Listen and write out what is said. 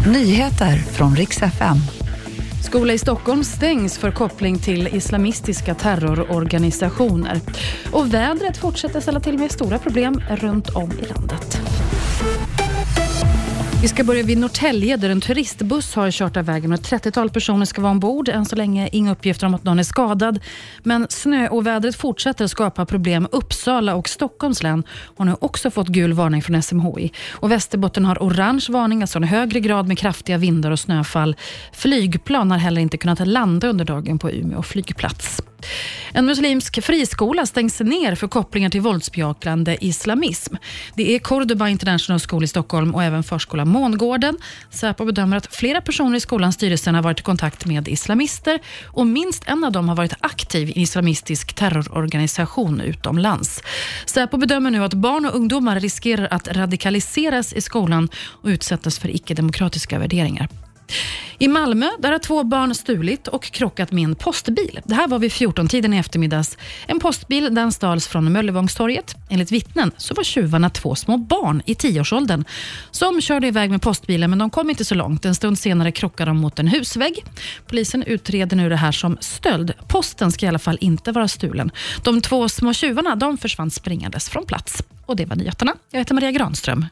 Nyheter från riks FM. Skola i Stockholm stängs för koppling till islamistiska terrororganisationer. Och vädret fortsätter ställa till med stora problem runt om i landet. Vi ska börja vid Norrtälje där en turistbuss har kört av vägen och ett 30-tal personer ska vara ombord. Än så länge inga uppgifter om att någon är skadad. Men snöovädret fortsätter skapa problem. Uppsala och Stockholms län har nu också fått gul varning från SMHI. Och Västerbotten har orange varning, alltså en högre grad med kraftiga vindar och snöfall. Flygplan har heller inte kunnat landa under dagen på Umeå flygplats. En muslimsk friskola stängs ner för kopplingar till våldsbejakande islamism. Det är Cordoba International School i Stockholm och även förskola Mångården. Säpo bedömer att flera personer i skolans styrelse har varit i kontakt med islamister och minst en av dem har varit aktiv i en islamistisk terrororganisation utomlands. Säpo bedömer nu att barn och ungdomar riskerar att radikaliseras i skolan och utsättas för icke-demokratiska värderingar. I Malmö där har två barn stulit och krockat med en postbil. Det här var vid 14-tiden i eftermiddags. En postbil den stals från Möllevångstorget. Enligt vittnen så var tjuvarna två små barn i tioårsåldern som körde iväg med postbilen, men de kom inte så långt. En stund senare krockade de mot en husvägg. Polisen utreder nu det här som stöld. Posten ska i alla fall inte vara stulen. De två små tjuvarna de försvann springandes från plats. Och Det var nyheterna. Jag heter Maria Granström.